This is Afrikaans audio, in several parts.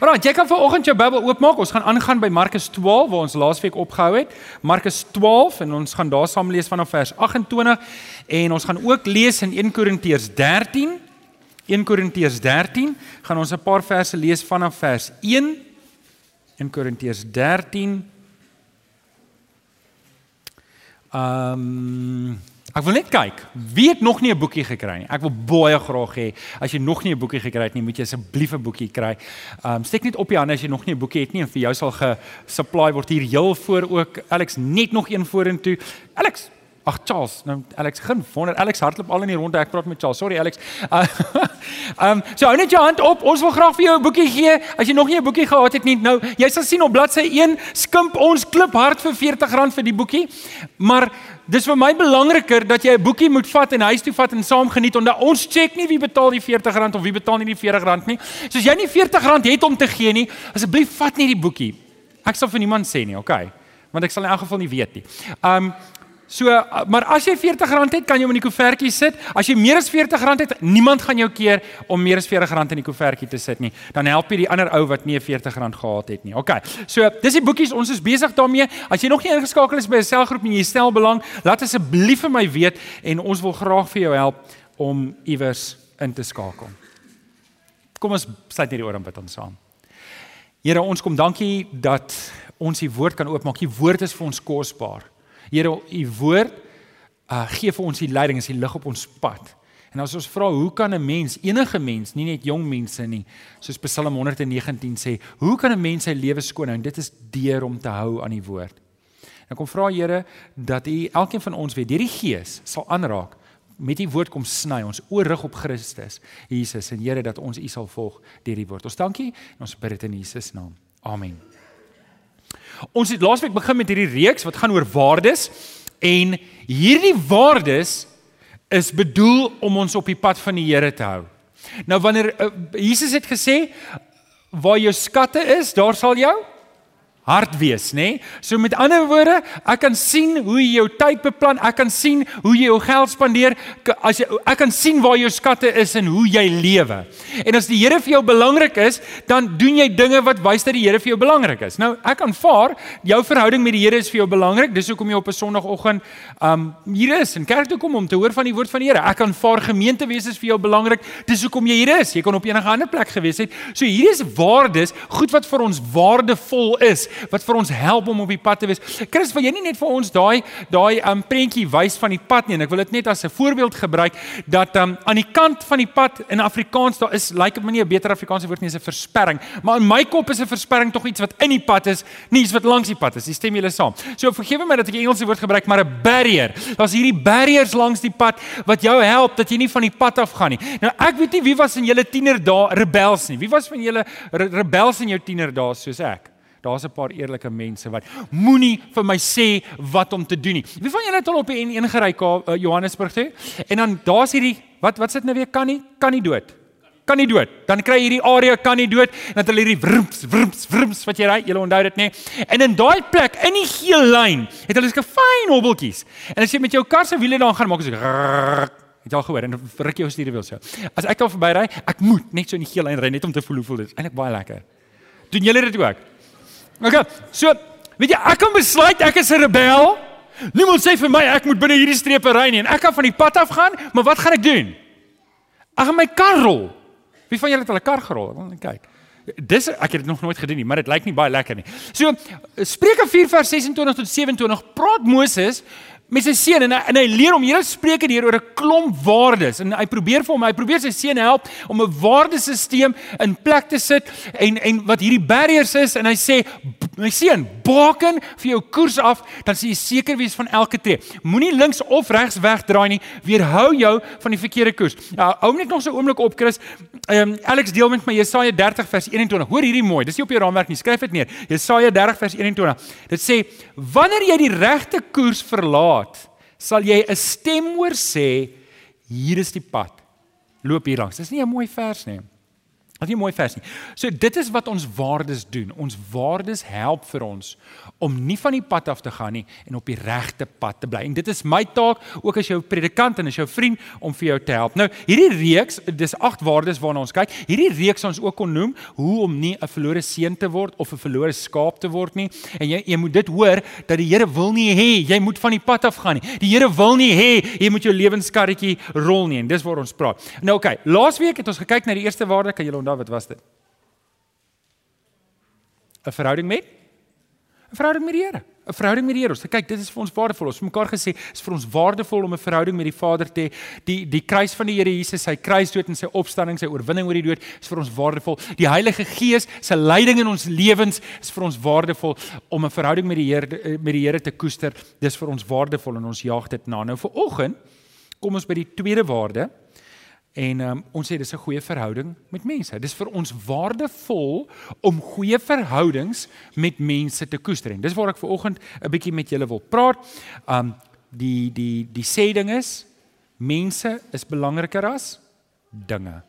Alraai, jy kan vanoggend jou Bybel oopmaak. Ons gaan aangaan by Markus 12 waar ons laasweek opgehou het. Markus 12 en ons gaan daar saam lees vanaf vers 28 en ons gaan ook lees in 1 Korintiërs 13. 1 Korintiërs 13 gaan ons 'n paar verse lees vanaf vers 1. 1 Korintiërs 13 Ehm um, ek wil net kyk. Wie het nog nie 'n boekie gekry nie? Ek wil baie graag hê as jy nog nie 'n boekie gekry het nie, moet jy asseblief 'n boekie kry. Ehm um, steek net op die hande as jy nog nie 'n boekie het nie en vir jou sal ge-supply word hier heel voor ook. Alex net nog een vorentoe. Alex Ag Charles, nou Alex, geen wonder Alex hardloop al in die ronde. Ek praat met Charles. Sorry Alex. Ehm um, so hou net jou hand op. Ons wil graag vir jou 'n boekie gee. As jy nog nie 'n boekie gehad het nie, nou jy sal sien op bladsy 1 skimp ons klip hard vir R40 vir die boekie. Maar dis vir my belangriker dat jy 'n boekie moet vat en huis toe vat en saam geniet omdat ons check nie wie betaal die R40 of wie betaal nie die R40 nie. So as jy nie R40 het om te gee nie, asseblief vat nie die boekie. Ek sal vir niemand sê nie, okay? Want ek sal in elk geval nie weet nie. Ehm um, So, maar as jy R40 het, kan jy hom in die koevertjie sit. As jy meer as R40 het, niemand gaan jou keer om meer as R40 in die koevertjie te sit nie. Dan help jy die ander ou wat nie R40 gehad het nie. OK. So, dis die boekies, ons is besig daarmee. As jy nog nie ingeskakel is by 'n selgroep en jy stel belang, laat asseblief vir my weet en ons wil graag vir jou help om iewers in te skakel. Kom ons sluit hierdie oor en bid ons saam. Here, ons kom dankie dat ons die woord kan oopmaak. Die woord is vir ons kosbaar. Here, u woord uh gee vir ons die leiding, is die lig op ons pad. En as ons vra, hoe kan 'n mens, enige mens, nie net jong mense nie, soos Psalm 119 sê, hoe kan 'n mens sy lewe skoon hou? Dit is deur om te hou aan die woord. En kom vra Here dat U elkeen van ons weer deur die Gees sal aanraak met die woord kom sny ons oorrig op Christus Jesus en Here dat ons U sal volg deur die woord. Ons dankie en ons bid dit in Jesus naam. Amen. Ons het laasweek begin met hierdie reeks wat gaan oor waardes en hierdie waardes is bedoel om ons op die pad van die Here te hou. Nou wanneer uh, Jesus het gesê waar jou skatte is, daar sal jou hart wees, nê? Nee? So met ander woorde, ek kan sien hoe jy jou tyd beplan, ek kan sien hoe jy jou geld spandeer, as jy ek kan sien waar jou skatte is en hoe jy lewe. En as die Here vir jou belangrik is, dan doen jy dinge wat wys dat die Here vir jou belangrik is. Nou, ek aanvaar jou verhouding met die Here is vir jou belangrik. Dis hoekom jy op 'n Sondagoggend um hier is en kerk toe kom om te hoor van die woord van die Here. Ek aanvaar gemeente wees is vir jou belangrik. Dis hoekom jy hier is. Jy kan op enige ander plek gewees het. So hier is waardes, goed wat vir ons waardevol is wat vir ons help om op die pad te wees. Chris, wil jy nie net vir ons daai daai um prentjie wys van die pad nie en ek wil dit net as 'n voorbeeld gebruik dat um aan die kant van die pad in Afrikaans daar is lyk like, dit my nie 'n beter Afrikaanse woord nie, is 'n versperring. Maar in my kop is 'n versperring tog iets wat in die pad is, nie iets wat langs die pad is. Jy stem julle saam. So vergewe my dat ek 'n Engelse woord gebruik, maar 'n barrier. Daar's hierdie barriers langs die pad wat jou help dat jy nie van die pad af gaan nie. Nou ek weet nie wie was in julle tienerdae rebels nie. Wie was van julle rebels in jou tienerdae soos ek? Daar's 'n paar eerlike mense wat moenie vir my sê wat om te doen nie. Wie van julle het al op die N1 gery ka uh, Johannesburg toe? En dan daar's hierdie wat wat sit nou weer kan nie kan nie dood. Kan nie dood. Dan kry hierdie area kan nie dood dan hulle hierdie wrimps wrimps wrimps wat jy ry, jy onthou dit nê. En in daai plek in die geel lyn het hulle seker fyn hobbeltjies. En as jy met jou kar se wiele dan gaan maak Het jy al gehoor en ruk jou stuur wil so. As ek daar verby ry, ek moet net so in die geel lyn ry net om te voel hoe voel dit. Eilik baie lekker. Doen julle dit ook? Okay. So, weet jy, ek kan besluit ek is 'n rebel. Niemand sê vir my ek moet binne hierdie strepe ry nie en ek kan van die pad af gaan, maar wat gaan ek doen? Ek gaan my kar rol. Wie van julle het al 'n kar gerol? Wil net kyk. Dis ek het dit nog nooit gedoen nie, maar dit lyk nie baie lekker nie. So Spreuke 4 vers 26 tot 27 praat Moses met sy seun en hy, en hy leer hom hele spreuke hier oor 'n klomp waardes. En hy probeer vir hom hy probeer sy seun help om 'n waardesisteem in plek te sit en en wat hierdie barriers is en hy sê my seun baken vir jou koers af dan sê jy seker wees van elke tree. Moenie links of regs wegdraai nie. Weerhou jou van die verkeerde koers. Nou hou net nog so 'n oomblik op Chris. Um, Alex deel met my Jesaja 30 vers 21 hoor hierdie mooi. Dis nie op jou raamwerk nie. Skryf dit neer. Jesaja 30 vers 21 dit sê wanneer jy die regte koers verlaat pad, sal jy 'n stem hoor sê, hier is die pad. Loop hier langs. Dis nie 'n mooi vers nie. Dit is 'n mooi vers nie. So dit is wat ons waardes doen. Ons waardes help vir ons om nie van die pad af te gaan nie en op die regte pad te bly. En dit is my taak ook as jou predikant en as jou vriend om vir jou te help. Nou, hierdie reeks, dis agt waardes waarna ons kyk. Hierdie reeks ons ook kon noem hoe om nie 'n verlore seun te word of 'n verlore skaap te word nie. En jy jy moet dit hoor dat die Here wil nie hê jy moet van die pad af gaan nie. Die Here wil nie hê jy moet jou lewenskarretjie rol nie. En dis waar ons praat. Nou oké, okay, laasweek het ons gekyk na die eerste waarde, kan julle onthou wat was dit? 'n Verhouding met 'n verhouding met die Here. 'n Verhouding met die Here. Ons kyk, dit is vir ons waardevol. Ons het mekaar gesê, is vir ons waardevol om 'n verhouding met die Vader te hê. Die die kruis van die Here Jesus, sy kruisdood en sy opstanding, sy oorwinning oor die dood, is vir ons waardevol. Die Heilige Gees se leiding in ons lewens is vir ons waardevol om 'n verhouding met die Here met die Here te koester. Dis vir ons waardevol en ons jaag dit na. Nou vir oggend kom ons by die tweede waarde. En um, ons sê dis 'n goeie verhouding met mense. Dis vir ons waardevol om goeie verhoudings met mense te koester. En dis waar ek ver oggend 'n bietjie met julle wil praat. Um die die die sê ding is mense is belangriker as dinge.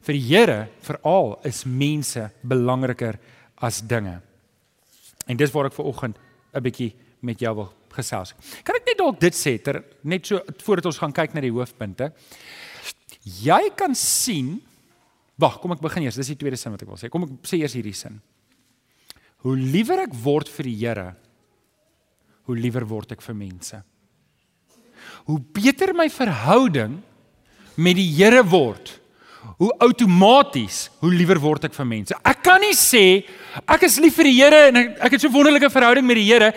Vir die Here veral is mense belangriker as dinge. En dis waar ek ver oggend 'n bietjie met jou wil gesels. Kan ek net dalk dit sê ter net so voordat ons gaan kyk na die hoofpunte? Jy kan sien Wag, kom ek begin eers. Dis die tweede sin wat ek wil sê. Kom ek sê eers hierdie sin. Hoe liewer ek word vir die Here, hoe liewer word ek vir mense. Hoe beter my verhouding met die Here word, hoe outomaties hoe liewer word ek vir mense. Ek kan nie sê ek is lief vir die Here en ek, ek het so wonderlike verhouding met die Here,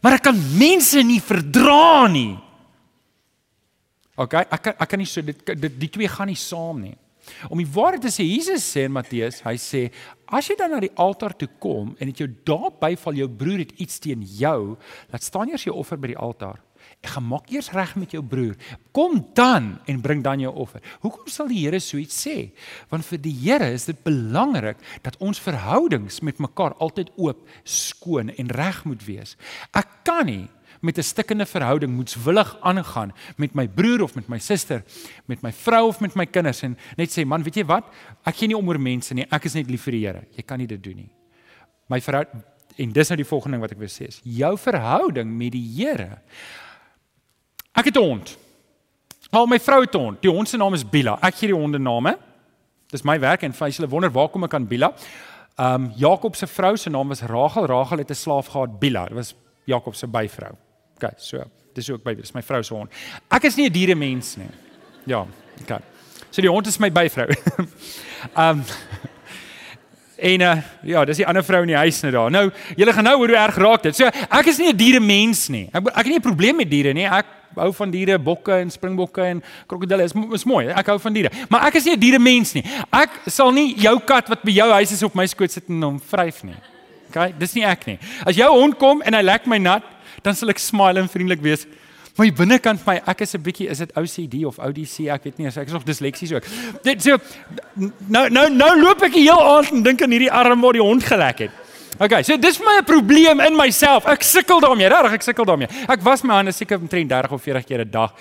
maar ek kan mense nie verdra nie. OK, ek kan ek kan nie so dit, dit die twee gaan nie saam nie. Om die waarheid te sê, Jesus sê in Matteus, hy sê as jy dan na die altaar toe kom en dit jou daar byval jou broer het iets teen jou, laat staan eers jou offer by die altaar. Ek gaan maak eers reg met jou broer. Kom dan en bring dan jou offer. Hoekom sal die Here so iets sê? Want vir die Here is dit belangrik dat ons verhoudings met mekaar altyd oop, skoon en reg moet wees. Ek kan nie met 'n stikkende verhouding moetswillig aangaan met my broer of met my suster, met my vrou of met my kinders en net sê man, weet jy wat? Ek gee nie om oor mense nie. Ek is net lief vir die Here. Jy kan nie dit doen nie. My vrou en dis nou die volgende ding wat ek wil sê is jou verhouding met die Here. Ek het 'n hond. Al my vrou het 'n hond. Die hond se naam is Bila. Ek gee die honde name. Dis my werk en vir hulle wonder waar kom ek aan Bila? Um Jakob se vrou se naam was Rachel. Rachel het 'n slaaf gehad, Bila. Dit was Jakob se byvrou. OK, so dis ook by dis my vrou se hond. Ek is nie 'n diere mens nie. Ja, OK. So die hond is my byvrou. Um, en uh, ja, dis die ander vrou in die huis net daar. Nou, julle gaan nou hoor hoe erg raak dit. So ek is nie 'n diere mens nie. Ek ek het nie 'n probleem met diere nie. Ek hou van diere, bokke en springbokke en krokodille. Is is mooi. Ek hou van diere. Maar ek is nie 'n diere mens nie. Ek sal nie jou kat wat by jou huis is op my skoot sit en hom vryf nie. OK, dis nie ek nie. As jou hond kom en hy lek my nat, dan sal ek smile en vriendelik wees. My binnekant vir my, ek is 'n bietjie is dit OCD of ODC, ek weet nie, ek is nog disleksies ook. Dit so nou nou nou loop ek die heel aand en dink aan hierdie arm waar die hond gelek het. Okay, so dis vir my 'n probleem in myself. Ek sukkel daarmee, regtig, ek sukkel daarmee. Ek was my hande seker omtrent 30 of 40 keer 'n dag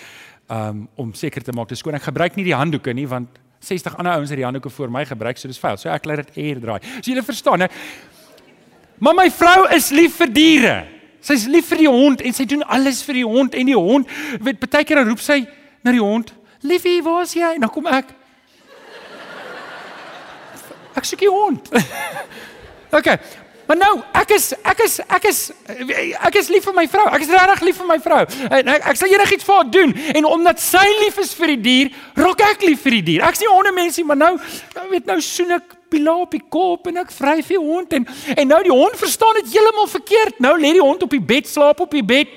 um, om seker te maak dit skoon. Ek gebruik nie die handdoeke nie want 60 ander ouens het die handdoeke vir my gebruik, so dis vuil. So ek laat dit air draai. So julle verstaan, hè? Maar my vrou is lief vir diere. Sy's lief vir die hond en sy doen alles vir die hond en die hond, weet baie keer dan roep sy na die hond, "Liefie, waar is jy?" En dan kom ek. Ek soek die hond. okay. Maar nou, ek is ek is ek is ek is lief vir my vrou. Ek is regtig lief vir my vrou. En ek, ek sal enigiets vir haar doen en omdat sy lief is vir die dier, raak ek lief vir die dier. Ek's nie 'n hondemensie, maar nou, weet nou soen ek Pila op die kop en ek vryf die hond en en nou die hond verstaan dit heeltemal verkeerd. Nou lê die hond op die bed, slaap op die bed.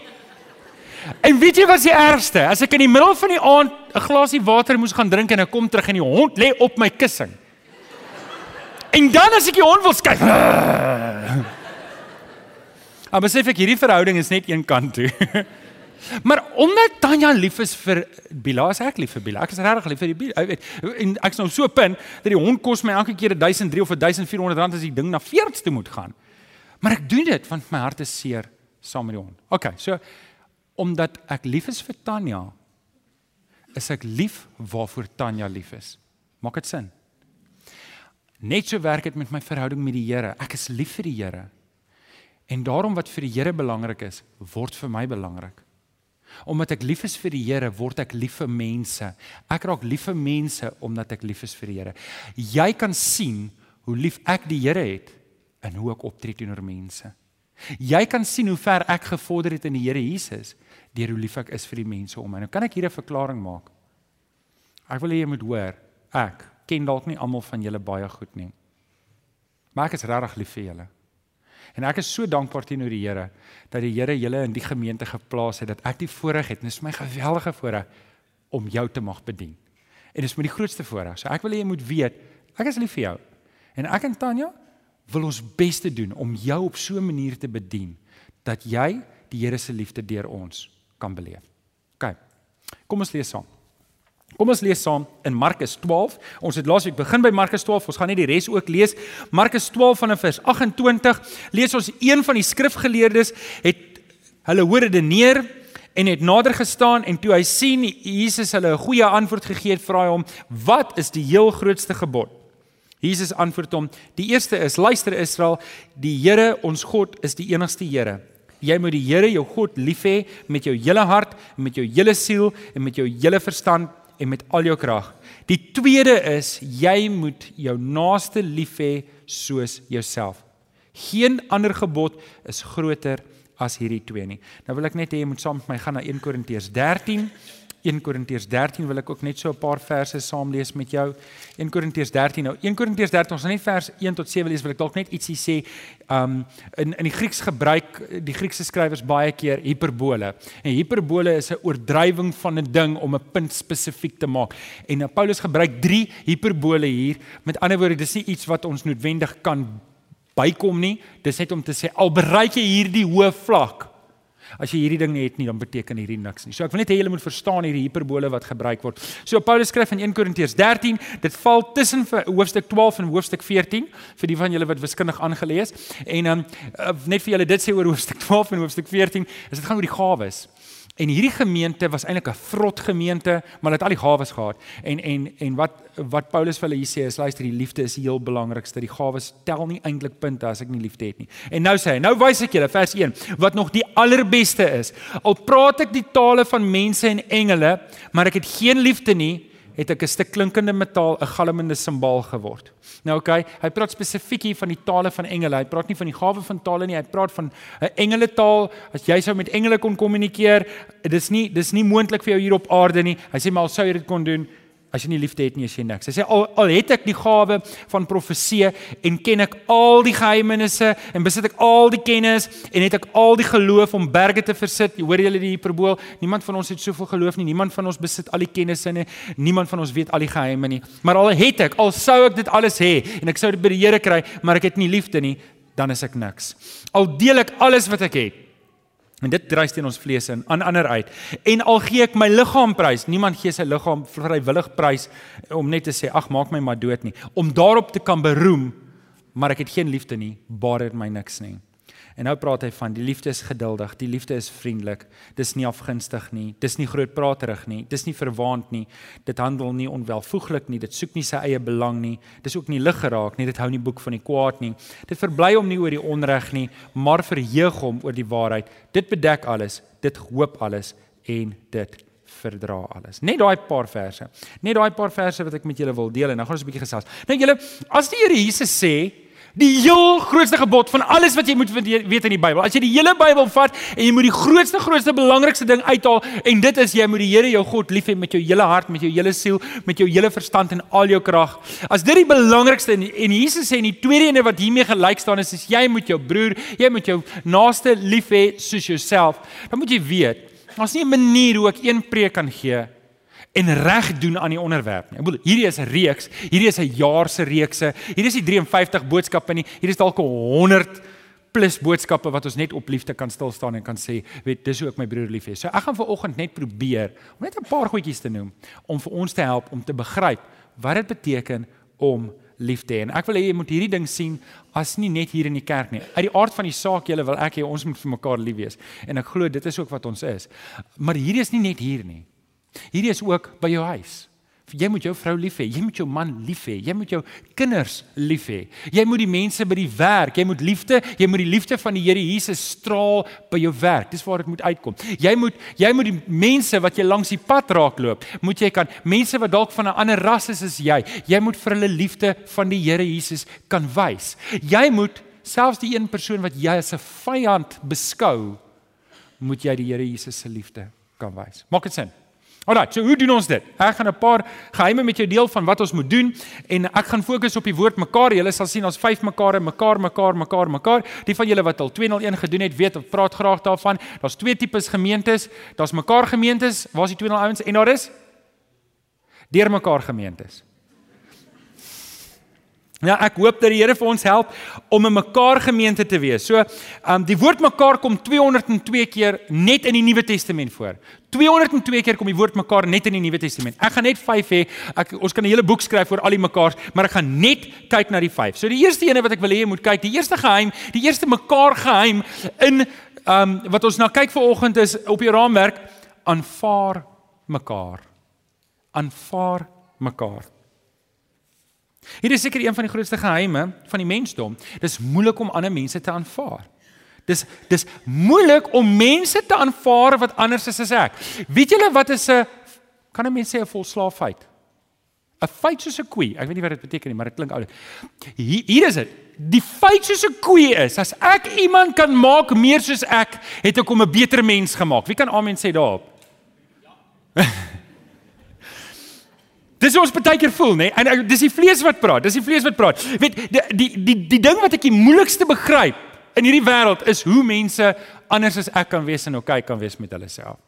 En weet jy wat die ergste? As ek in die middel van die aand 'n glasie water moes gaan drink en ek kom terug en die hond lê op my kussing. En dan as ek die hond wil skuif. Maar besef ek hierdie verhouding is net een kant toe. Maar omdat Tanya lief is vir Bila, is ek lief vir Bila. Ek is regtig lief vir die Bila. Ek weet en ek's nou so pin dat die hond kos my elke keer 1003 of 1400 rand as die ding na veerts toe moet gaan. Maar ek doen dit want my hart is seer saam met die hond. OK, so omdat ek lief is vir Tanya, is ek lief waarvoor Tanya lief is. Maak dit sin? Net so werk dit met my verhouding met die Here. Ek is lief vir die Here. En daarom wat vir die Here belangrik is, word vir my belangrik. Omdat ek lief is vir die Here, word ek lief vir mense. Ek raak lief vir mense omdat ek lief is vir die Here. Jy kan sien hoe lief ek die Here het en hoe ek optree teenoor mense. Jy kan sien hoe ver ek gevorder het in die Here Jesus deur hoe lief ek is vir die mense om my. Nou kan ek hier 'n verklaring maak. Ek wil hê jy moet hoor, ek ken dalk nie almal van julle baie goed nie. Maar ek is regtig lief vir julle. En ek is so dankbaar teenoor die Here dat die Here julle in die gemeente geplaas het dat ek die voorreg het. Dit is my geweldige voorreg om jou te mag bedien. En dit is my die grootste voorreg. So ek wil hê jy moet weet, ek is lief vir jou. En ek en Tanya wil ons beste doen om jou op so 'n manier te bedien dat jy die Here se liefde deur ons kan beleef. OK. Kom ons lees saam. Kom ons lees saam in Markus 12. Ons het laasweek begin by Markus 12. Ons gaan net die res ook lees. Markus 12 vanaf vers 28 lees ons een van die skrifgeleerdes het hulle hoor redeneer en het nader gestaan en toe hy sien Jesus hulle 'n goeie antwoord gegee het, vra hy hom: "Wat is die heel grootste gebod?" Jesus antwoord hom: "Die eerste is: Luister Israel, die Here ons God is die enigste Here. Jy moet die Here jou God lief hê met jou hele hart, met jou hele siel en met jou hele verstand en met al jou krag. Die tweede is jy moet jou naaste lief hê soos jouself. Geen ander gebod is groter as hierdie twee nie. Nou wil ek net hê jy moet saam met my gaan na 1 Korintiërs 13 1 Korintiërs 13 wil ek ook net so 'n paar verse saam lees met jou. 1 Korintiërs 13 nou 1 Korintiërs 13 ons gaan net vers 1 tot 7 lees wil ek dalk net ietsie sê. Um in in die Grieks gebruik die Griekse skrywers baie keer hiperbole. En hiperbole is 'n oordrywing van 'n ding om 'n punt spesifiek te maak. En nou Paulus gebruik 3 hiperbole hier. Met ander woorde, dis nie iets wat ons noodwendig kan bykom nie. Dis net om te sê al bereik jy hierdie hoë vlak As jy hierdie ding nie het nie, dan beteken hierdie niks nie. So ek wil net hê julle moet verstaan hierdie hiperbole wat gebruik word. So Paulus skryf in 1 Korintiërs 13, dit val tussen hoofstuk 12 en hoofstuk 14 vir die van julle wat wiskundig aangelees. En um, net vir julle dit sê oor hoofstuk 12 en hoofstuk 14, is dit gaan oor die gawes. En hierdie gemeente was eintlik 'n vrot gemeente, maar hulle het al die gawes gehad. En en en wat wat Paulus vir hulle hier sê is luister, die liefde is die heel belangrikste. Die gawes tel nie eintlik punte as ek nie liefde het nie. En nou sê hy, nou wys ek julle vers 1 wat nog die allerbeste is. Al praat ek die tale van mense en engele, maar ek het geen liefde nie, het ek 'n stuk klinkende metaal, 'n galmende simbaal geword. Nou okay, hy praat spesifiek hier van die tale van engele. Hy praat nie van die gawe van tale nie, hy praat van 'n engeletaal. As jy sou met engele kon kommunikeer, dis nie dis nie moontlik vir jou hier op aarde nie. Hy sê maar al sou jy dit kon doen, As jy nie liefde het nie, is jy niks. Hy sê al al het ek die gawe van profesie en ken ek al die geheimenisse en besit ek al die kennis en het ek al die geloof om berge te versit. Jy hoor julle die hiperbool, niemand van ons het soveel geloof nie, niemand van ons besit al die kennisse nie, niemand van ons weet al die geheime nie. Maar al het ek, al sou ek dit alles hê en ek sou dit by die Here kry, maar ek het nie liefde nie, dan is ek niks. Al deel ek alles wat ek het, En dit dryf teen ons vlees in aan ander uit. En al gee ek my liggaam prys, niemand gee sy liggaam vrywillig prys om net te sê ag maak my maar dood nie, om daarop te kan beroem, maar ek het geen liefde nie, baar dit my niks nie. En nou praat hy van die liefde is geduldig, die liefde is vriendelik. Dis nie afgunstig nie, dis nie grootpraterig nie, dis nie verwaand nie. Dit handel nie onwelvoeglik nie, dit soek nie sy eie belang nie. Dis ook nie lig geraak nie, dit hou nie boek van die kwaad nie. Dit verbly hom nie oor die onreg nie, maar verheug hom oor die waarheid. Dit bedek alles, dit hoop alles en dit verdra alles. Net daai paar verse. Net daai paar verse wat ek met julle wil deel en dan gaan ons 'n bietjie gesels. Nou julle, as die Here Jesus sê Die heel grootste gebod van alles wat jy moet weet in die Bybel. As jy die hele Bybel vat en jy moet die grootste grootste belangrikste ding uithaal en dit is jy moet die Here jou God lief hê met jou hele hart, met jou hele siel, met jou hele verstand en al jou krag. As dit die belangrikste en, en Jesus sê en die tweede ene wat hiermee gelyk staan is, is jy moet jou broer, jy moet jou naaste lief hê soos jouself. Dan moet jy weet, daar's nie 'n manier hoe ek een preek kan gee en reg doen aan die onderwerp nie. Ek bedoel, hierdie is 'n reeks, hierdie is 'n jaar se reekse. Hier is nie 53 boodskappe nie. Hier is dalk 100 plus boodskappe wat ons net op liefde kan stil staan en kan sê, weet, dis hoe ek my broer lief het. So ek gaan vir oggend net probeer om net 'n paar goedjies te noem om vir ons te help om te begryp wat dit beteken om lief te hê. En ek wil hê jy moet hierdie ding sien as nie net hier in die kerk nie. Uit die aard van die saak julle wil ek hê ons moet vir mekaar lief wees. En ek glo dit is ook wat ons is. Maar hierdie is nie net hier nie. Hierdie is ook by jou huis. Jy moet jou vrou lief hê, jy moet jou man lief hê, jy moet jou kinders lief hê. Jy moet die mense by die werk, jy moet liefde, jy moet die liefde van die Here Jesus straal by jou werk. Dis waar dit moet uitkom. Jy moet jy moet die mense wat jy langs die pad raakloop, moet jy kan mense wat dalk van 'n ander ras is as jy, jy moet vir hulle liefde van die Here Jesus kan wys. Jy moet selfs die een persoon wat jy as 'n vyand beskou, moet jy die Here Jesus se liefde kan wys. Maak dit sin? Alraai, so hoe doen ons dit? Ek gaan 'n paar geheime met jou deel van wat ons moet doen en ek gaan fokus op die woord mekaar. Julle sal sien ons vyf mekaar en mekaar, mekaar, mekaar, mekaar. Die van julle wat al 201 gedoen het, weet of praat graag daarvan. Daar's twee tipes gemeentes. Daar's mekaar gemeentes, waar's die 201 ouens en daar is deur mekaar gemeentes. Ja, ek hoop dat die Here vir ons help om 'n mekaar gemeente te wees. So, ehm um, die woord mekaar kom 202 keer net in die Nuwe Testament voor. 202 keer kom die woord mekaar net in die Nuwe Testament. Ek gaan net 5 hê. Ek ons kan 'n hele boek skryf oor al die mekaars, maar ek gaan net kyk na die 5. So die eerste ene wat ek wil hê jy moet kyk, die eerste geheim, die eerste mekaar geheim in ehm um, wat ons nou kyk vanoggend is op die raamwerk aanvaar mekaar. Aanvaar mekaar. Hier is seker een van die grootste geheime van die mensdom. Dis moeilik om ander mense te aanvaar. Dis dis moeilik om mense te aanvaar wat anders is as ek. Weet julle wat is 'n kan 'n mens sê 'n volslaaf feit? 'n Feit soos 'n koei. Ek weet nie wat dit beteken nie, maar dit klink oulik. Hier, hier is dit. Die feit soos 'n koei is, as ek iemand kan maak meer soos ek, het ek hom 'n beter mens gemaak. Wie kan amen sê daarop? Ja. Dis hoe ons baie keer voel, nê? Nee? En dis die vlees wat praat. Dis die vlees wat praat. Weet, die die die, die ding wat ek die moeilikste begryp in hierdie wêreld is hoe mense anders as ek kan wees en okay kan wees met hulle self.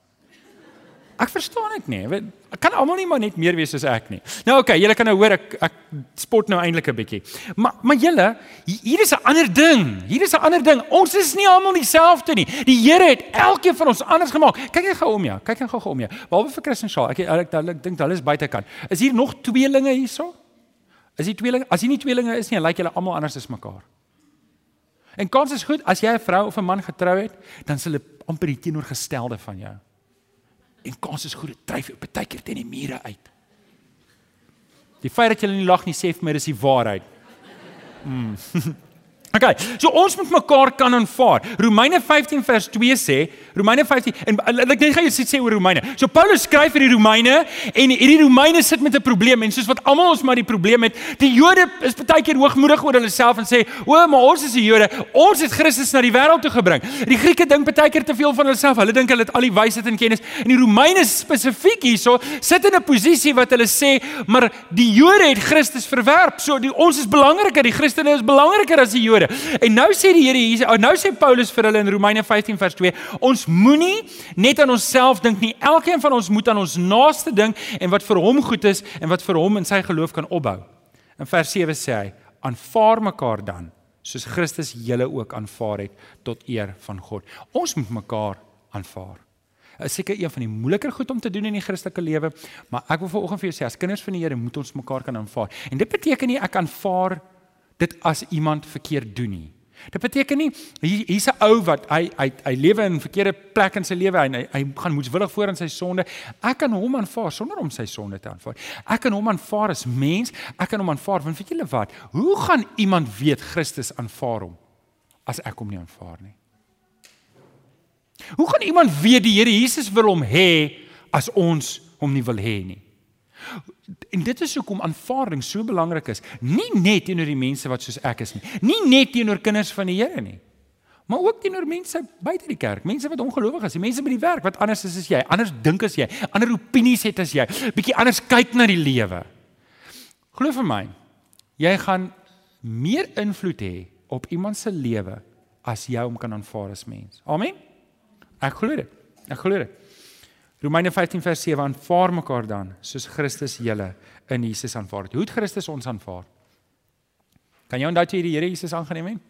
Ek verstaan dit nie. Weet, ek kan almal nie maar net meer wees soos ek nie. Nou okay, julle kan nou hoor ek ek spot nou eintlik 'n bietjie. Maar maar julle, hier is 'n ander ding. Hier is 'n ander ding. Ons is nie almal dieselfde nie. Die Here het elkeen van ons anders gemaak. Kyk net gou om jou. Kyk net gou om jou. Behalwe vir Chris en Shaal. Ek ek, ek, ek dink hulle is buitekant. Is hier nog tweelinge hierso? Is hier tweelinge? As hier nie tweelinge is nie, lyk julle almal anders as mekaar. En kans is goed as jy 'n vrou of 'n man getrou het, dan sal hulle amper die teenoorgestelde van jou en kans is goed dit dryf op baie keer teen die mure uit. Die feit dat jy nie lag nie sê vir my dis die waarheid. Mm. Okay, so ons moet mekaar kan aanvaar. Romeine 15 vers 2 sê, Romeine 15 en ek dink gaan jy sê oor Romeine. So Paulus skryf vir die Romeine en hierdie Romeine sit met 'n probleem en soos wat almal ons maar die probleem het, die Jode is baie keer hoogmoedig oor hulle self en sê, "O, maar ons is die Jode. Ons het Christus na die wêreld toe gebring." Die Grieke dink baie keer te veel van hulself. Hulle dink hulle het al die wysheid en kennis. En die Romeine spesifiek hierso sit in 'n posisie wat hulle sê, "Maar die Jode het Christus verwerp. So die ons is belangriker, die Christene is belangriker as die Jode." En nou sê die Here hier, nou sê Paulus vir hulle in Romeine 15 vers 2, ons moenie net aan onsself dink nie. Elkeen van ons moet aan ons naaste dink en wat vir hom goed is en wat vir hom in sy geloof kan opbou. In vers 7 sê hy, aanvaar mekaar dan soos Christus julle ook aanvaar het tot eer van God. Ons moet mekaar aanvaar. Is seker een van die moeiliker goed om te doen in die Christelike lewe, maar ek wil vanoggend vir jou sê as kinders van die Here moet ons mekaar kan aanvaar. En dit beteken nie ek aanvaar dit as iemand verkeerd doen nie. Dit beteken nie hier hier's 'n ou wat hy hy hy lewe in 'n verkeerde plek in sy lewe en hy hy gaan moedswillig voor in sy sonde. Ek kan hom aanvaar sonder om sy sonde te aanvaar. Ek kan hom aanvaar as mens. Ek kan hom aanvaar want weet julle wat? Hoe gaan iemand weet Christus aanvaar hom as ek hom nie aanvaar nie? Hoe gaan iemand weet die Here Jesus wil hom hê as ons hom nie wil hê nie? En dit is hoekom aanvaarding so belangrik is. Nie net teenoor die mense wat soos ek is nie. Nie net teenoor kinders van die Here nie. Maar ook teenoor mense buite die kerk, mense wat ongelowig is, mense by die werk wat anders is as jy, anders dink as jy, ander opinies het as jy, bietjie anders kyk na die lewe. Glo vir my, jy gaan meer invloed hê op iemand se lewe as jy hom kan aanvaar as mens. Amen. Ek glo dit. Ek glo dit. Romeine 15 vers 7 aanvaar mekaar dan soos Christus julle in Jesus aanvaar het. Hoe het Christus ons aanvaar? Kan jy onthou jy die Here Jesus aangeneem het?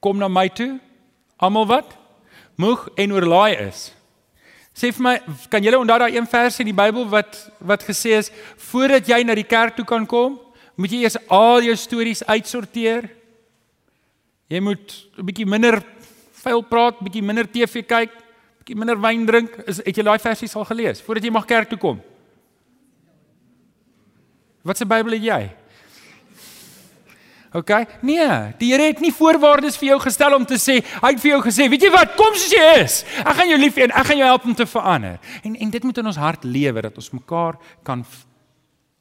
Kom na my toe, almal wat moeg en oorlaai is. Sê vir my, kan julle onthou daai een vers in die Bybel wat wat gesê is voordat jy na die kerk toe kan kom, moet jy eers al jou stories uitsorteer. Jy moet 'n bietjie minder vuil praat, bietjie minder TV kyk, bietjie minder wyn drink. Is het jy daai versies al gelees voordat jy mag kerk toe kom? Wat se Bybel het jy? OK? Nee, die Here het nie voorwaardes vir jou gestel om te sê, hy het vir jou gesê, weet jy wat, kom soos jy is. Ek gaan jou lief hê en ek gaan jou help om te verander. En en dit moet in ons hart lewe dat ons mekaar kan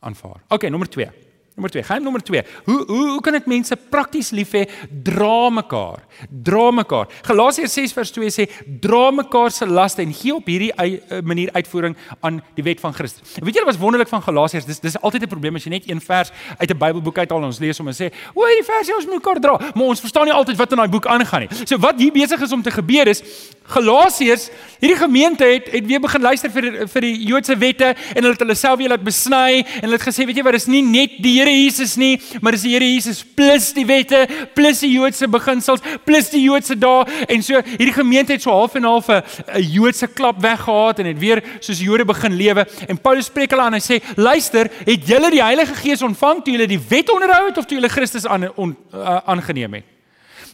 aanvaar. OK, nommer 2. Nommer 2, gaan nommer 2. Hoe hoe hoe kan dit mense prakties lief hê? Dra mekaar. Dra mekaar. Galasiërs 6 vers 2 sê dra mekaar se laste en gee op hierdie uh, manier uitvoering aan die wet van Christus. Weet julle wat wonderlik van Galasiërs? Dis dis altyd 'n probleem as jy net een vers uit 'n Bybelboek uithaal en ons lees hom en sê, "O, hierdie vers sê ons moet mekaar dra." Maar ons verstaan nie altyd wat in daai boek aangaan nie. So wat hier besig is om te gebeur is Galasiërs, hierdie gemeente het het weer begin luister vir vir die Joodse wette en hulle het hulle self weer laat besny en hulle het gesê, weet jy wat, dis nie net die Here Jesus nie, maar dis die Here Jesus plus die wette, plus die Joodse beginsels, plus die Joodse dae en so hierdie gemeente het so half en half 'n Joodse klap weggehaat en het weer soos Jode begin lewe. En Paulus spreek hulle aan. Hy sê: "Luister, het julle die Heilige Gees ontvang toe julle die wet onderhou het of toe julle Christus aan uh, aangeneem het?"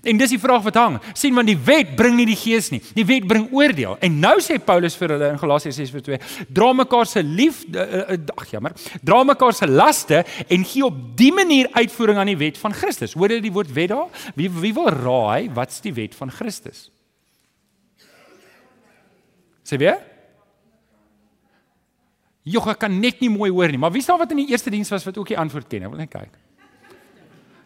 En dis die vraag wat hang. sien want die wet bring nie die gees nie. Die wet bring oordeel. En nou sê Paulus vir hulle in Galasiërs 6:2, dra mekaar se lief ag uh, uh, jammer, dra mekaar se laste en gee op die manier uitvoering aan die wet van Christus. Hoor jy die woord wet daar? Wie wie wil raai wat's die wet van Christus? Sê weer? Jogg, ek kan net nie mooi hoor nie, maar wie staan wat in die eerste diens was wat ook die antwoord ken? Ek wil net kyk.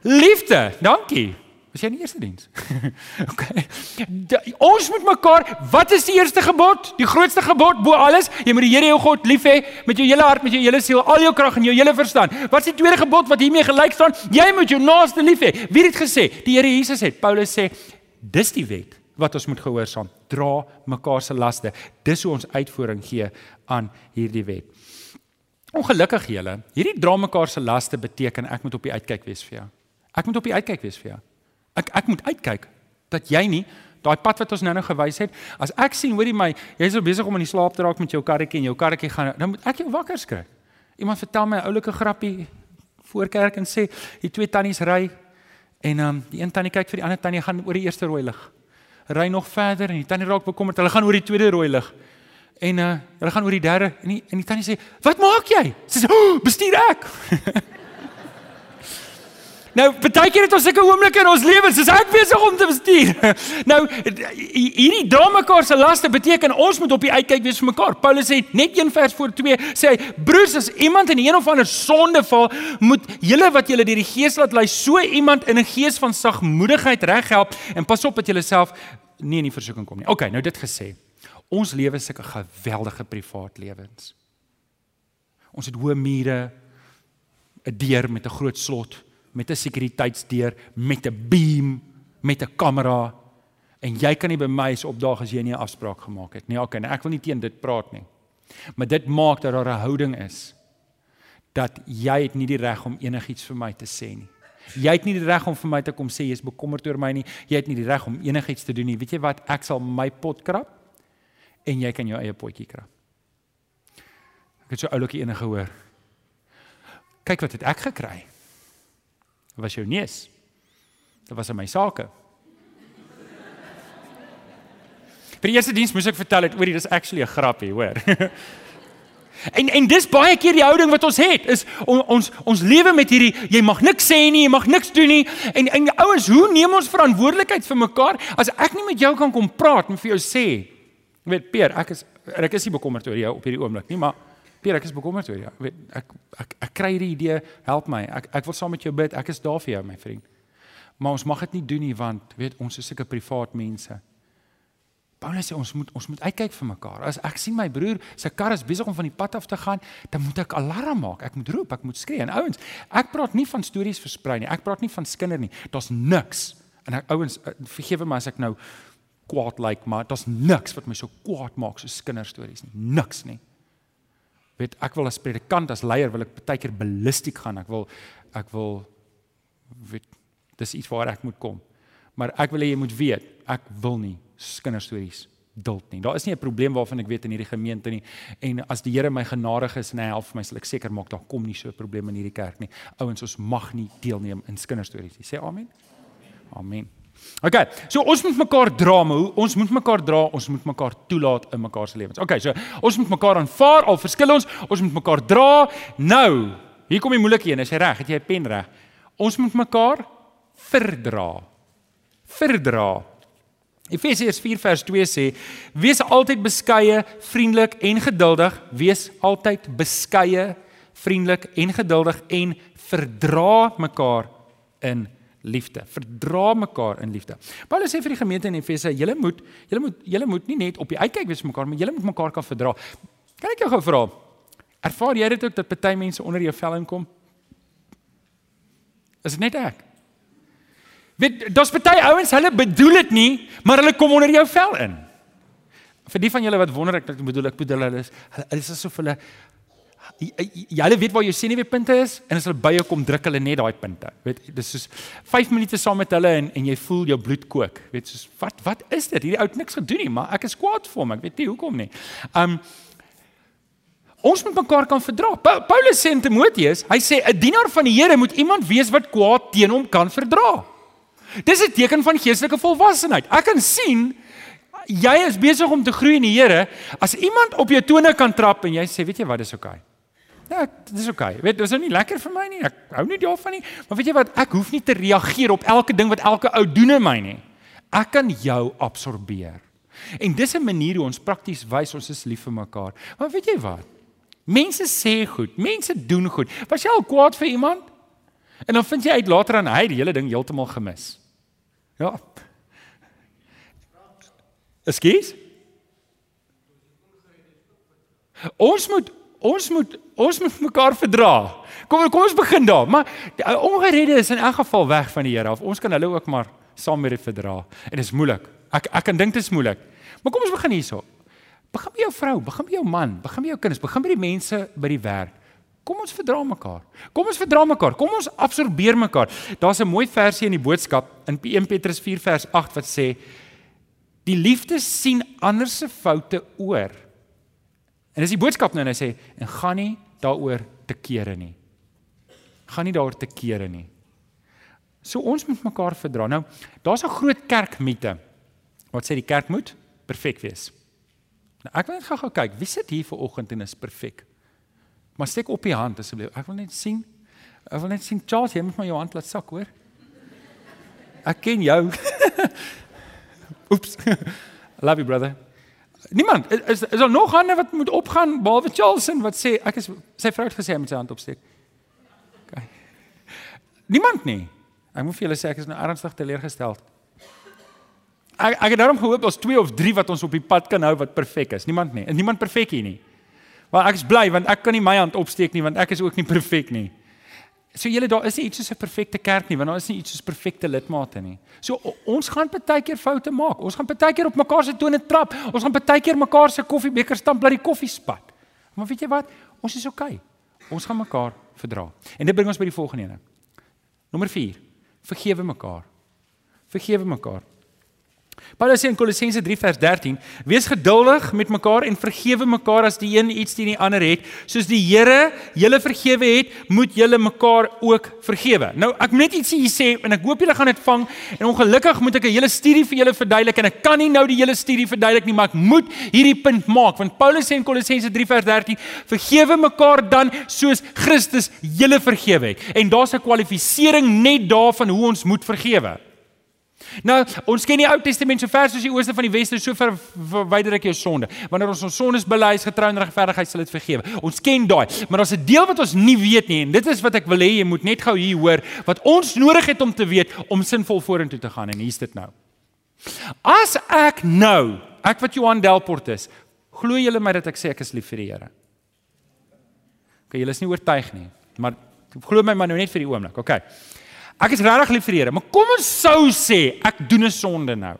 Liefde, dankie. Was jy in die eerste diens? okay. De, ons moet mekaar, wat is die eerste gebod? Die grootste gebod bo alles? Jy moet die Here jou God lief hê met jou hele hart, met jou hele siel, al jou krag en jou hele verstand. Wat is die tweede gebod wat hiermee gelyk staan? Jy moet jou naaste lief hê. Wie het gesê? Die Here Jesus het. Paulus sê, dis die wet wat ons moet gehoorsaam. Dra mekaar se laste. Dis hoe ons uitvoering gee aan hierdie wet. Ongelukkig julle, hierdie dra mekaar se laste beteken ek moet op die uitkyk wees vir jou. Ek moet op die uitkyk wees vir jou. Ek ek moet uitkyk dat jy nie daai pad wat ons nou-nou gewys het, as ek sien hoorie my, jy's so besig om in die slaap te raak met jou karretjie en jou karretjie gaan, dan moet ek jou wakker skry. Iemand vertel my 'n oulike grappie voor kerk en sê die twee tannies ry en um, die een tannie kyk vir die ander tannie gaan oor die eerste rooi lig. Ry nog verder en die tannie raak bekommerd, hulle gaan oor die tweede rooi lig. En uh, hulle gaan oor die derde en die, en die tannie sê, "Wat maak jy?" Sy sê, oh, "Bestuur ek." Nou, baie keer het ons sulke oomblikke in ons lewens, soos ek besig om te bestuur. Nou, hierdie dra mekaar se laste beteken ons moet op die uitkyk wees vir mekaar. Paulus sê net een vers voor 2 sê hy: "Broers, as iemand in een of ander sonde val, moet julle wat julle deur die Gees laat lei, so iemand in 'n gees van sagmoedigheid reghelp en pas op dat julle self nie in die versoeking kom nie." OK, nou dit gesê. Ons lewe is sulke geweldige privaat lewens. Ons het hoë mure, 'n deur met 'n groot slot met 'n sekuriteitsdeur, met 'n beam, met 'n kamera en jy kan nie by my se opdaag as jy nie 'n afspraak gemaak het nie. Okay, nou ek wil nie teen dit praat nie. Maar dit maak dat daar 'n houding is dat jy het nie die reg om enigiets vir my te sê nie. Jy het nie die reg om vir my te kom sê jy's bekommerd oor my nie. Jy het nie die reg om enigiets te doen nie. Weet jy wat? Ek sal my pot krap en jy kan jou eie potjie krap. Ek het so oulikie enige hoor. Kyk wat het ek gekry? Dit was jou neus. Dit was in my sake. Vir die eerste diens moes ek vertel het oor dit is actually 'n grappie, hoor. en en dis baie keer die houding wat ons het is on, ons ons lewe met hierdie jy mag niks sê nie, jy mag niks doen nie. En en ouens, hoe neem ons verantwoordelikheid vir mekaar as ek nie met jou kan kom praat en vir jou sê, jy weet Peer, ek is ek is nie bekommerd oor jou op hierdie oomblik nie, maar Peer, ek is bekommerd oor jou. Ek weet ek ek ek kry hierdie idee, help my. Ek ek wil saam met jou bid. Ek is daar vir jou, my vriend. Maar ons mag dit nie doen nie want weet ons is sulke privaat mense. Paulus sê ons moet ons moet uitkyk vir mekaar. As ek sien my broer se kar is besig om van die pad af te gaan, dan moet ek alarm maak. Ek moet roep, ek moet skree. En ouens, ek praat nie van stories versprei nie. Ek praat nie van skinder nie. Daar's niks. En ek ouens, eh, vergewe my as ek nou kwaad lyk, like, maar daar's niks wat my so kwaad maak so kinderstories nie. Niks nie weet ek wil as predikant as leier wil ek baie keer ballistiek gaan. Ek wil ek wil weet dis iets waar ek moet kom. Maar ek wil hê jy moet weet, ek wil nie kinderstories duld nie. Daar is nie 'n probleem waarvan ek weet in hierdie gemeente nie. En as die Here my genadig is en hy help my, sal ek seker maak daar kom nie so 'n probleem in hierdie kerk nie. Ouens, ons mag nie deelneem in kinderstories. Sê amen. Amen. OK. So ons moet mekaar dra, hoe ons moet mekaar dra, ons moet mekaar toelaat in mekaar se lewens. OK, so ons moet mekaar aanvaar al verskil ons, ons moet mekaar dra. Nou, Hier kom die moeilike een, is jy reg? Het jy 'n pen reg? Ons moet mekaar verdra. Verdra. Efesiërs 4 vers 2 sê: Wees altyd beskeie, vriendelik en geduldig. Wees altyd beskeie, vriendelik en geduldig en verdra mekaar in liefde. Verdra mekaar in liefde. Paulus sê vir die gemeente in Efese: Julle moet julle moet julle moet nie net op die uitkyk wees vir mekaar, maar julle moet mekaar kan verdra. Kan ek jou gou vra? Ervaar jy dit ook dat party mense onder jou vel inkom? Is dit net ek? Weet, daar's baie ouens, hulle bedoel dit nie, maar hulle kom onder jou vel in. Vir die van julle wat wonder ek wat bedoel ek bedoel hulle is hulle is asof hulle julle weet waar jou senuweepunte is en as hulle by jou kom druk hulle net daai punte. Weet, dis soos 5 minute saam met hulle en en jy voel jou bloed kook. Weet, soos wat wat is dit? Hierdie ou het niks gedoen nie, maar ek is kwaad vir hom. Ek weet nie hoekom nie. Um Ons moet mekaar kan verdra. Paulus sê in Timoteus, hy sê 'n dienaar van die Here moet iemand wees wat kwaad teen hom kan verdra. Dis 'n teken van geestelike volwassenheid. Ek kan sien jy is besig om te groei in die Here as iemand op jou tone kan trap en jy sê, weet jy wat, dis oukei. Okay. Ja, dis oukei. Okay. Weet, dis nou nie lekker vir my nie. Ek hou nie daarvan nie, maar weet jy wat, ek hoef nie te reageer op elke ding wat elke ou doen in my nie. Ek kan jou absorbeer. En dis 'n manier hoe ons prakties wys ons is lief vir mekaar. Maar weet jy wat? Mense sê goed, mense doen goed. Was jy al kwaad vir iemand? En dan vind jy uit later aan hy die hele ding heeltemal gemis. Ja. Ekskuus? Ons moet ons moet ons moet mekaar verdra. Kom kom ons begin daar. Maar ongeredde is in elk geval weg van die Here af. Ons kan hulle ook maar saam met dit verdra. En dit is moeilik. Ek ek kan dink dit is moeilik. Maar kom ons begin hierso. Begin by jou vrou, begin by jou man, begin by jou kinders, begin by die mense by die werk. Kom ons verdra mekaar. Kom ons verdra mekaar. Kom ons absorbeer mekaar. Daar's 'n mooi versie in die boodskap in 1 Petrus 4 vers 8 wat sê die liefde sien ander se foute oor. En dis die boodskap nou en hy sê en gaan nie daaroor te kere nie. Gaan nie daaroor te kere nie. So ons moet mekaar verdra. Nou, daar's 'n groot kerkmite. Wat sê die kerk moet perfek wees. Nou ek wil net gou-gou kyk, wie sit hier ver oggend en is perfek? Maar steek op die hand asseblief. Ek wil net sien. Ek wil net sien Charles, jy moet maar jou hand laat sak, hoor. Ek ken jou. Oeps. Love you brother. Niemand is is daar nog ander wat moet opgaan behalwe Charleston wat sê ek is sy vrou het gesê met sy hand opsteek. OK. Niemand nie. Ek moet vir julle sê ek is nou ernstig teleurgesteld. Ek ek het daarom gehoop ons 2 of 3 wat ons op die pad kan hou wat perfek is. Niemand nie. En niemand perfek hier nie. Maar ek is bly want ek kan nie my hand opsteek nie want ek is ook nie perfek nie. So julle daar is nie iets soos 'n perfekte kerk nie want daar is nie iets soos perfekte lidmate nie. So ons gaan baie keer foute maak. Ons gaan baie keer op mekaar se tone trap. Ons gaan baie keer mekaar se koffiebeker stamp by die koffiespat. Maar weet jy wat? Ons is oukei. Okay. Ons gaan mekaar verdra. En dit bring ons by die volgende een. Nommer 4. Vergewe mekaar. Vergewe mekaar. Paulus sê in Kolossense 3 vers 13: Wees geduldig met mekaar en vergewe mekaar as die een iets teen die ander het, soos die Here julle vergewe het, moet julle mekaar ook vergewe. Nou, ek moet net iets hier sê en ek hoop julle gaan dit vang en ongelukkig moet ek 'n hele studie vir julle verduidelik en ek kan nie nou die hele studie verduidelik nie, maar ek moet hierdie punt maak want Paulus sê in Kolossense 3 vers 13: Vergewe mekaar dan soos Christus julle vergewe het. En daar's 'n kwalifisering net daarvan hoe ons moet vergewe. Nou, ons ken die Ou Testament so ver soos die ooste van die weste, so ver verwyder ek jou sonde. Wanneer ons ons sondes bely, is getrou en regverdigheid sal dit vergewe. Ons ken daai, maar daar's 'n deel wat ons nie weet nie en dit is wat ek wil hê jy moet net gou hier hoor wat ons nodig het om te weet om sinvol vorentoe te gaan en hier's dit nou. As ek nou, ek wat Johan Delport is, glo julle my dat ek sê ek is lief vir die Here? OK, julle is nie oortuig nie, maar glo my maar nou net vir die oomblik. OK. Ek is regtig lief vir die Here, maar kom ons sou sê ek doen 'n sonde nou.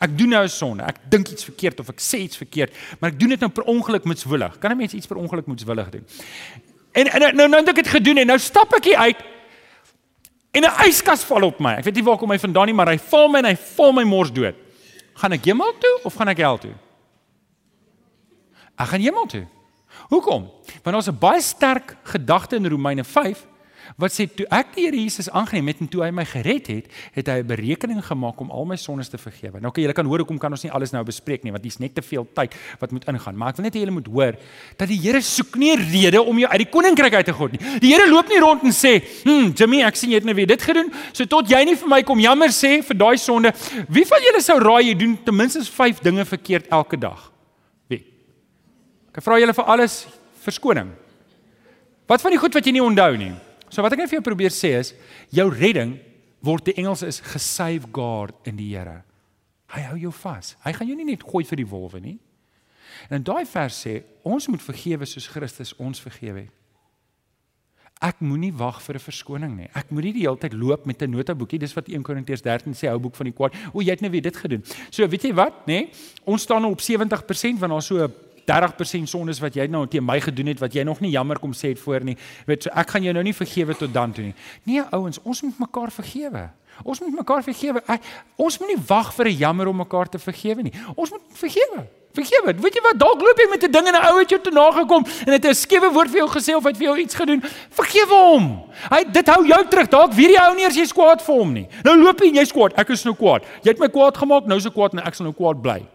Ek doen nou 'n sonde. Ek dink iets verkeerd of ek sê iets verkeerd, maar ek doen dit nou per ongeluk moetswillig. Kan 'n mens iets per ongeluk moetswillig doen? En, en nou nou het ek dit gedoen en nou stap ek hier uit en 'n yskas val op my. Ek weet nie waar kom hy vandaan nie, maar hy val my en hy val my mors dood. Gaan ek hemel toe of gaan ek hel toe? Ek gaan hemel toe. Hoekom? Want ons 'n baie sterk gedagte in Romeine 5 wat sê toe ek die Here Jesus aangeneem het en toe hy my gered het, het hy 'n berekening gemaak om al my sondes te vergewe. Nou kan julle kan hoor hoekom kan ons nie alles nou bespreek nie want dis net te veel tyd wat moet ingaan. Maar ek wil net hê julle moet hoor dat die Here soek nie rede om jou uit die koninkryk uit te gooi nie. Die Here loop nie rond en sê, "Hm, Jimmy, ek sien jy het nou weer dit gedoen, so tot jy nie vir my kom jammer sê vir daai sonde. Wie van julle sou raai jy doen ten minste 5 dinge verkeerd elke dag?" Wie? Ek vra julle vir alles verskoning. Wat van die goed wat jy nie onthou nie? So wat ek net vir jou probeer sê is, jou redding word die Engels is gesave guard in die Here. Hy hou jou vas. Hy gaan jou nie net gooi vir die wolwe nie. En in daai vers sê, ons moet vergewe soos Christus ons vergewe het. Ek moenie wag vir 'n verskoning nie. Ek moenie die hele tyd loop met 'n notaboekie. Dis wat 1 Korintiërs 13 sê, hou boek van die kwaad. O, jy het nou weer dit gedoen. So, weet jy wat, nê? Ons staan nou op 70% van ons so 30% sondes wat jy nou teen my gedoen het wat jy nog nie jammer kom sê het voor nie. Weet so ek gaan jou nou nie vergewe tot dan toe nie. Nee ouens, ons moet mekaar vergewe. Ons moet mekaar vergewe. Ons moet nie wag vir 'n jammer om mekaar te vergewe nie. Ons moet vergewe. Vergewe. Weet jy wat? Dalk loop jy met 'n ding en 'n ou het jou te nagekom en het 'n skewe woord vir jou gesê of het vir jou iets gedoen. Vergewe hom. Hy dit hou jou terug. Dalk weet jy ou nie eers jy's kwaad vir hom nie. Nou loop jy en jy's kwaad. Ek is nou kwaad. Jy het my kwaad gemaak. Nou is ek kwaad en ek sal nou kwaad bly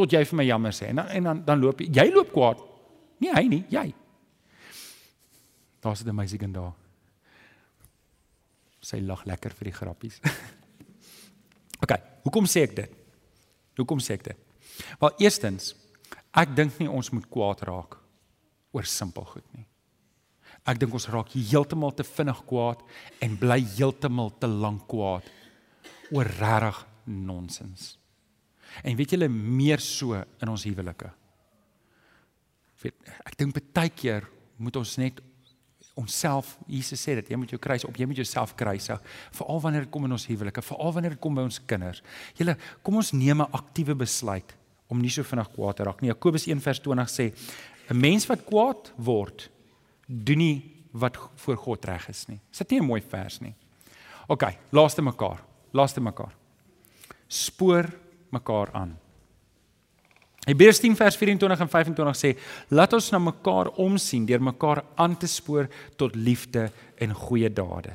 tot jy vir my jammer sê. En dan en dan, dan loop jy, jy loop kwaad. Nie hy nie, jy. Daar's 'n meisie kind daar. Sy lag lekker vir die grappies. OK, hoekom sê ek dit? Hoekom sê ek dit? Wel, eerstens, ek dink nie ons moet kwaad raak oor simpel goed nie. Ek dink ons raak heeltemal te vinnig kwaad en bly heeltemal te lank kwaad oor regtig nonsens. En weet julle meer so in ons huwelike. Ek dink baie keer moet ons net onsself Jesus sê dat jy moet jou kruis op, jy moet jouself kruisig, veral wanneer dit kom in ons huwelike, veral wanneer dit kom by ons kinders. Julle, kom ons neem 'n aktiewe besluit om nie so vinnig kwaad te raak nie. Jakobus 1:20 sê 'n mens wat kwaad word, doen nie wat voor God reg is nie. Is dit nie 'n mooi vers nie? OK, laaste mekaar. Laaste mekaar. Spoor mekaar aan. Hebreërs 10 vers 24 en 25 sê: "Laat ons na mekaar omsien deur mekaar aan te spoor tot liefde en goeie dade."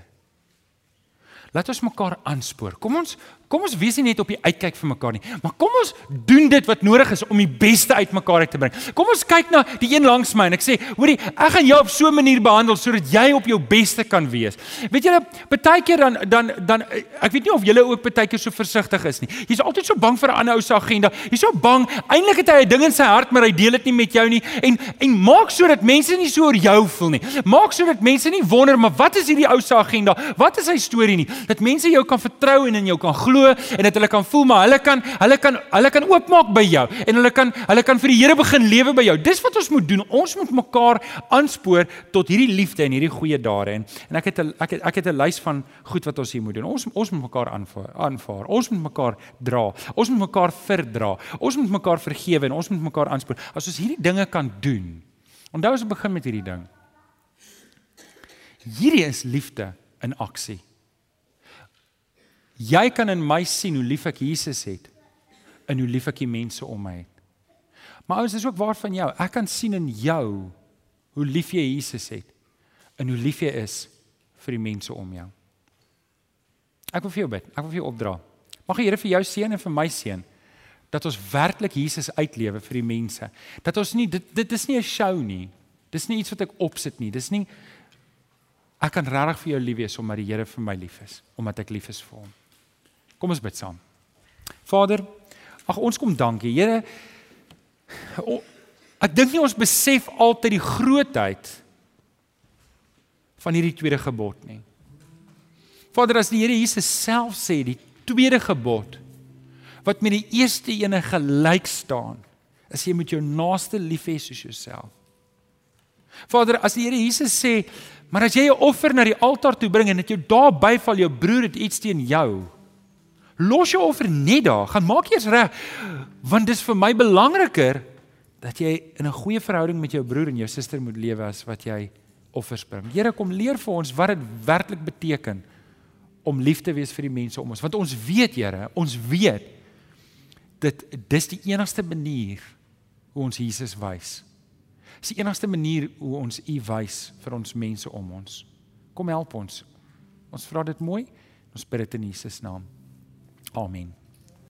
Laat ons mekaar aanspoor. Kom ons Kom ons wees nie net op die uitkyk vir mekaar nie, maar kom ons doen dit wat nodig is om die beste uit mekaar uit te bring. Kom ons kyk na die een langs my en ek sê, hoorie, ek gaan jou op so 'n manier behandel sodat jy op jou beste kan wees. Weet julle, baie keer dan dan dan ek weet nie of julle ook baie keer so versigtig is nie. Jy's altyd so bang vir 'n ander ou se agenda. Jy's so bang, eintlik het hy 'n ding in sy hart, maar hy deel dit nie met jou nie en en maak sodat mense nie so oor jou voel nie. Maak sodat mense nie wonder, maar wat is hierdie ou se agenda? Wat is sy storie nie? Dat mense jou kan vertrou en in jou kan glo glo en dat hulle kan voel maar hulle kan hulle kan hulle kan oopmaak by jou en hulle kan hulle kan vir die Here begin lewe by jou. Dis wat ons moet doen. Ons moet mekaar aanspoor tot hierdie liefde en hierdie goeie dade en en ek het 'n ek het ek het 'n lys van goed wat ons hier moet doen. Ons ons moet mekaar aanvaar, aanvaar. Ons moet mekaar dra. Ons moet mekaar verdra. Ons moet mekaar vergewe en ons moet mekaar aanspoor. As ons hierdie dinge kan doen. Onthou ons begin met hierdie ding. Hierdie is liefde in aksie. Jy kan in my sien hoe lief ek Jesus het en hoe lief ek die mense om my het. Maar ouens, is ook waar van jou. Ek kan sien in jou hoe lief jy Jesus het en hoe lief jy is vir die mense om jou. Ek wil vir jou bid. Ek wil vir jou opdra. Mag die Here vir jou seën en vir my seën dat ons werklik Jesus uitlewe vir die mense. Dat ons nie dit dit is nie 'n show nie. Dis nie iets wat ek opsit nie. Dis nie ek kan regtig vir jou lief wees omdat die Here vir my lief is, omdat ek lief is vir hom. Kom ons bid saam. Vader, ag ons kom dankie. Here, ek dink nie ons besef altyd die grootheid van hierdie tweede gebod nie. Vader, as die Here Jesus self sê die tweede gebod wat met die eerste ene gelyk staan, is jy moet jou naaste lief hê soos jouself. Vader, as die Here Jesus sê, maar as jy 'n offer na die altaar toe bring en dit jou daar byval jou broer het iets teen jou, Los jou offer net daar, gaan maak eers reg. Want dis vir my belangriker dat jy in 'n goeie verhouding met jou broer en jou suster moet lewe as wat jy offers bring. Here kom leer vir ons wat dit werklik beteken om lief te wees vir die mense om ons. Want ons weet, Here, ons weet dit dis die enigste manier hoe ons Jesus wys. Dis die enigste manier hoe ons U wys vir ons mense om ons. Kom help ons. Ons vra dit mooi. Ons bid dit in Jesus naam. Amen.